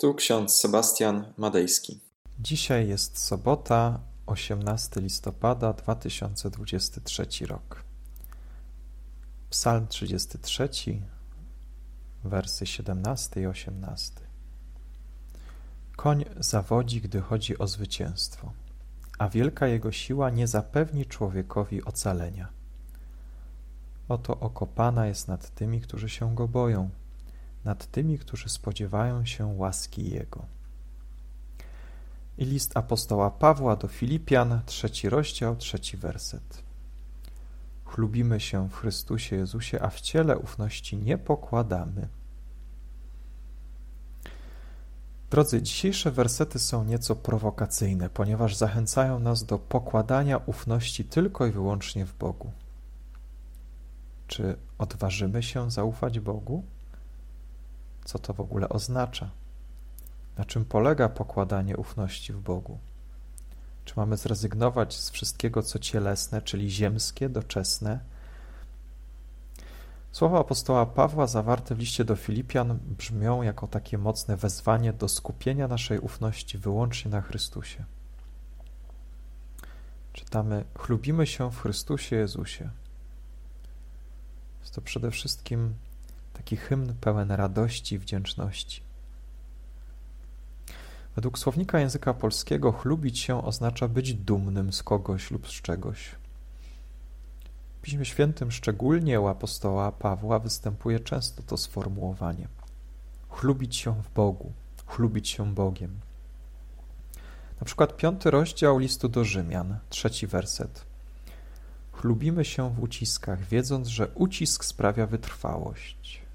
Tu ksiądz Sebastian Madejski. Dzisiaj jest sobota, 18 listopada 2023 rok. Psalm 33, wersy 17 i 18. Koń zawodzi, gdy chodzi o zwycięstwo, a wielka jego siła nie zapewni człowiekowi ocalenia. Oto oko Pana jest nad tymi, którzy się go boją, nad tymi, którzy spodziewają się łaski Jego. I list apostoła Pawła do Filipian, trzeci rozdział, trzeci werset. Chlubimy się w Chrystusie Jezusie, a w ciele ufności nie pokładamy. Drodzy, dzisiejsze wersety są nieco prowokacyjne, ponieważ zachęcają nas do pokładania ufności tylko i wyłącznie w Bogu. Czy odważymy się zaufać Bogu? Co to w ogóle oznacza? Na czym polega pokładanie ufności w Bogu? Czy mamy zrezygnować z wszystkiego, co cielesne, czyli ziemskie, doczesne? Słowa apostoła Pawła zawarte w liście do Filipian brzmią jako takie mocne wezwanie do skupienia naszej ufności wyłącznie na Chrystusie. Czytamy: Chlubimy się w Chrystusie Jezusie. Jest to przede wszystkim taki hymn pełen radości i wdzięczności. Według słownika języka polskiego chlubić się oznacza być dumnym z kogoś lub z czegoś. W Piśmie Świętym, szczególnie u apostoła Pawła, występuje często to sformułowanie. Chlubić się w Bogu, chlubić się Bogiem. Na przykład piąty rozdział listu do Rzymian, trzeci werset. Chlubimy się w uciskach, wiedząc, że ucisk sprawia wytrwałość.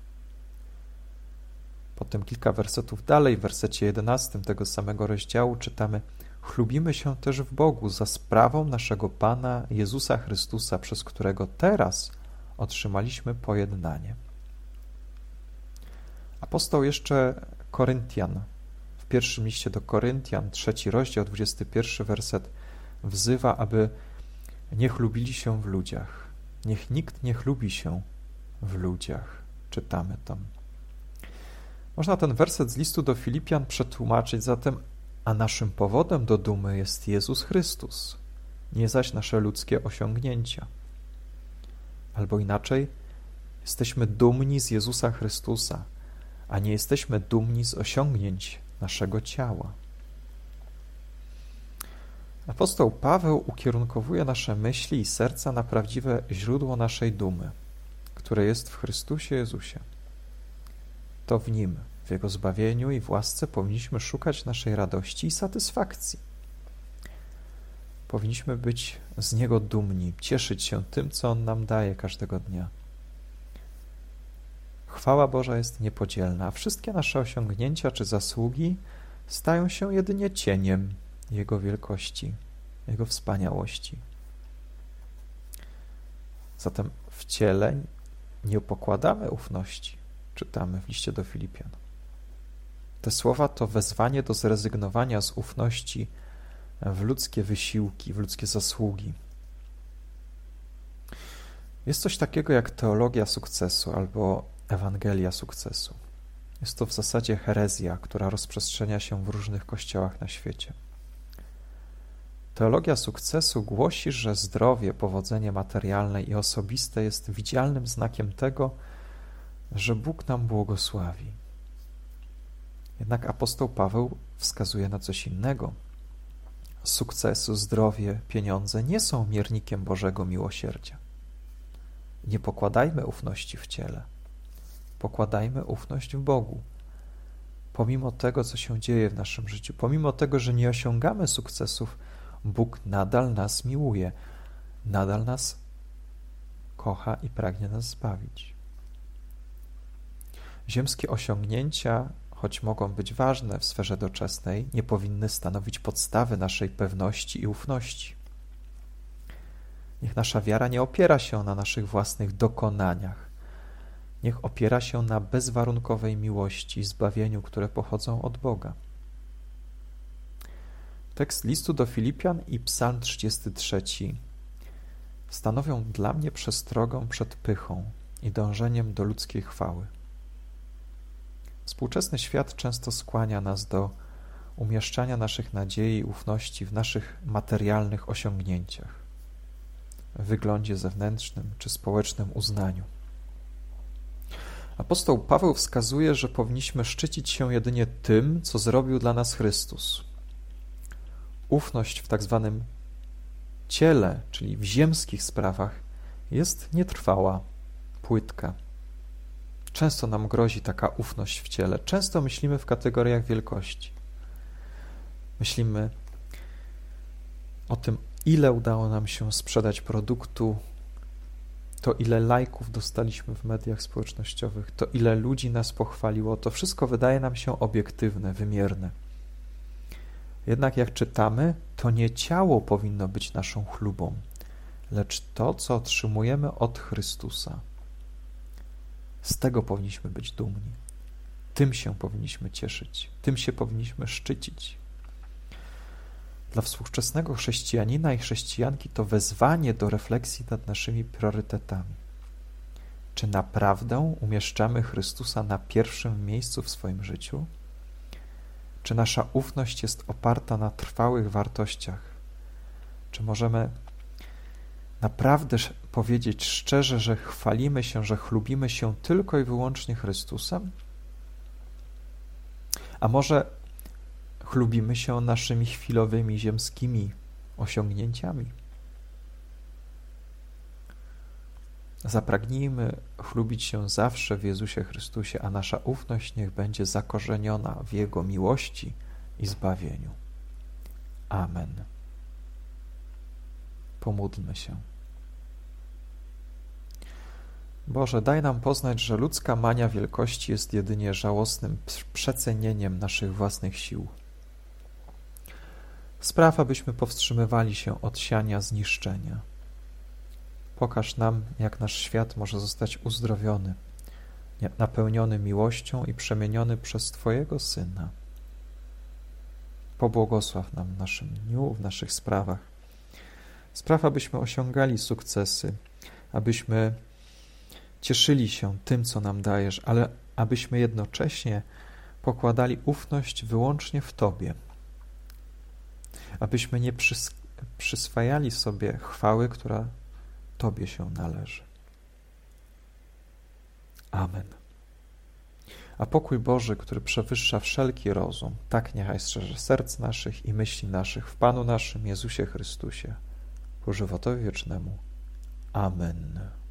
Potem kilka wersetów dalej, w wersecie 11 tego samego rozdziału czytamy Chlubimy się też w Bogu za sprawą naszego Pana Jezusa Chrystusa, przez którego teraz otrzymaliśmy pojednanie. Apostoł jeszcze Koryntian, w pierwszym liście do Koryntian, trzeci rozdział, 21 werset, wzywa, aby nie chlubili się w ludziach. Niech nikt nie chlubi się w ludziach. Czytamy tam. Można ten werset z listu do Filipian przetłumaczyć zatem, a naszym powodem do dumy jest Jezus Chrystus, nie zaś nasze ludzkie osiągnięcia. Albo inaczej, jesteśmy dumni z Jezusa Chrystusa, a nie jesteśmy dumni z osiągnięć naszego ciała. Apostoł Paweł ukierunkowuje nasze myśli i serca na prawdziwe źródło naszej dumy, które jest w Chrystusie Jezusie to w Nim, w Jego zbawieniu i w łasce powinniśmy szukać naszej radości i satysfakcji. Powinniśmy być z Niego dumni, cieszyć się tym, co On nam daje każdego dnia. Chwała Boża jest niepodzielna, a wszystkie nasze osiągnięcia czy zasługi stają się jedynie cieniem Jego wielkości, Jego wspaniałości. Zatem w ciele nie pokładamy ufności, czytamy w liście do Filipian. Te słowa to wezwanie do zrezygnowania z ufności w ludzkie wysiłki, w ludzkie zasługi. Jest coś takiego jak teologia sukcesu albo Ewangelia sukcesu. Jest to w zasadzie herezja, która rozprzestrzenia się w różnych kościołach na świecie. Teologia sukcesu głosi, że zdrowie, powodzenie materialne i osobiste jest widzialnym znakiem tego, że Bóg nam błogosławi. Jednak apostoł Paweł wskazuje na coś innego. Sukcesu, zdrowie, pieniądze nie są miernikiem Bożego miłosierdzia. Nie pokładajmy ufności w ciele. Pokładajmy ufność w Bogu. Pomimo tego, co się dzieje w naszym życiu, pomimo tego, że nie osiągamy sukcesów, Bóg nadal nas miłuje, nadal nas kocha i pragnie nas zbawić. Ziemskie osiągnięcia, choć mogą być ważne w sferze doczesnej, nie powinny stanowić podstawy naszej pewności i ufności. Niech nasza wiara nie opiera się na naszych własnych dokonaniach. Niech opiera się na bezwarunkowej miłości i zbawieniu, które pochodzą od Boga. Tekst listu do Filipian i Psalm 33 stanowią dla mnie przestrogą przed pychą i dążeniem do ludzkiej chwały. Współczesny świat często skłania nas do umieszczania naszych nadziei i ufności w naszych materialnych osiągnięciach, wyglądzie zewnętrznym czy społecznym uznaniu. Apostoł Paweł wskazuje, że powinniśmy szczycić się jedynie tym, co zrobił dla nas Chrystus. Ufność w tak zwanym ciele, czyli w ziemskich sprawach, jest nietrwała, płytka. Często nam grozi taka ufność w ciele. Często myślimy w kategoriach wielkości. Myślimy o tym, ile udało nam się sprzedać produktu, to ile lajków dostaliśmy w mediach społecznościowych, to ile ludzi nas pochwaliło, to wszystko wydaje nam się obiektywne, wymierne. Jednak jak czytamy, to nie ciało powinno być naszą chlubą, lecz to, co otrzymujemy od Chrystusa. Z tego powinniśmy być dumni. Tym się powinniśmy cieszyć, tym się powinniśmy szczycić. Dla współczesnego chrześcijanina i chrześcijanki to wezwanie do refleksji nad naszymi priorytetami. Czy naprawdę umieszczamy Chrystusa na pierwszym miejscu w swoim życiu? Czy nasza ufność jest oparta na trwałych wartościach? Czy możemy naprawdę powiedzieć szczerze, że chwalimy się, że chlubimy się tylko i wyłącznie Chrystusem? A może chlubimy się naszymi chwilowymi ziemskimi osiągnięciami? Zapragnijmy chlubić się zawsze w Jezusie Chrystusie, a nasza ufność niech będzie zakorzeniona w Jego miłości i zbawieniu. Amen. Pomódlmy się. Boże, daj nam poznać, że ludzka mania wielkości jest jedynie żałosnym przecenieniem naszych własnych sił. Spraw, abyśmy powstrzymywali się od siania zniszczenia. Pokaż nam, jak nasz świat może zostać uzdrowiony, napełniony miłością i przemieniony przez Twojego Syna. Pobłogosław nam w naszym dniu, w naszych sprawach. Spraw, abyśmy osiągali sukcesy, abyśmy cieszyli się tym, co nam dajesz, ale abyśmy jednocześnie pokładali ufność wyłącznie w Tobie. Abyśmy nie przys przyswajali sobie chwały, która Tobie się należy. Amen. A pokój Boży, który przewyższa wszelki rozum, tak niechaj strzeże serc naszych i myśli naszych w Panu naszym Jezusie Chrystusie, ku żywotowi wiecznemu. Amen.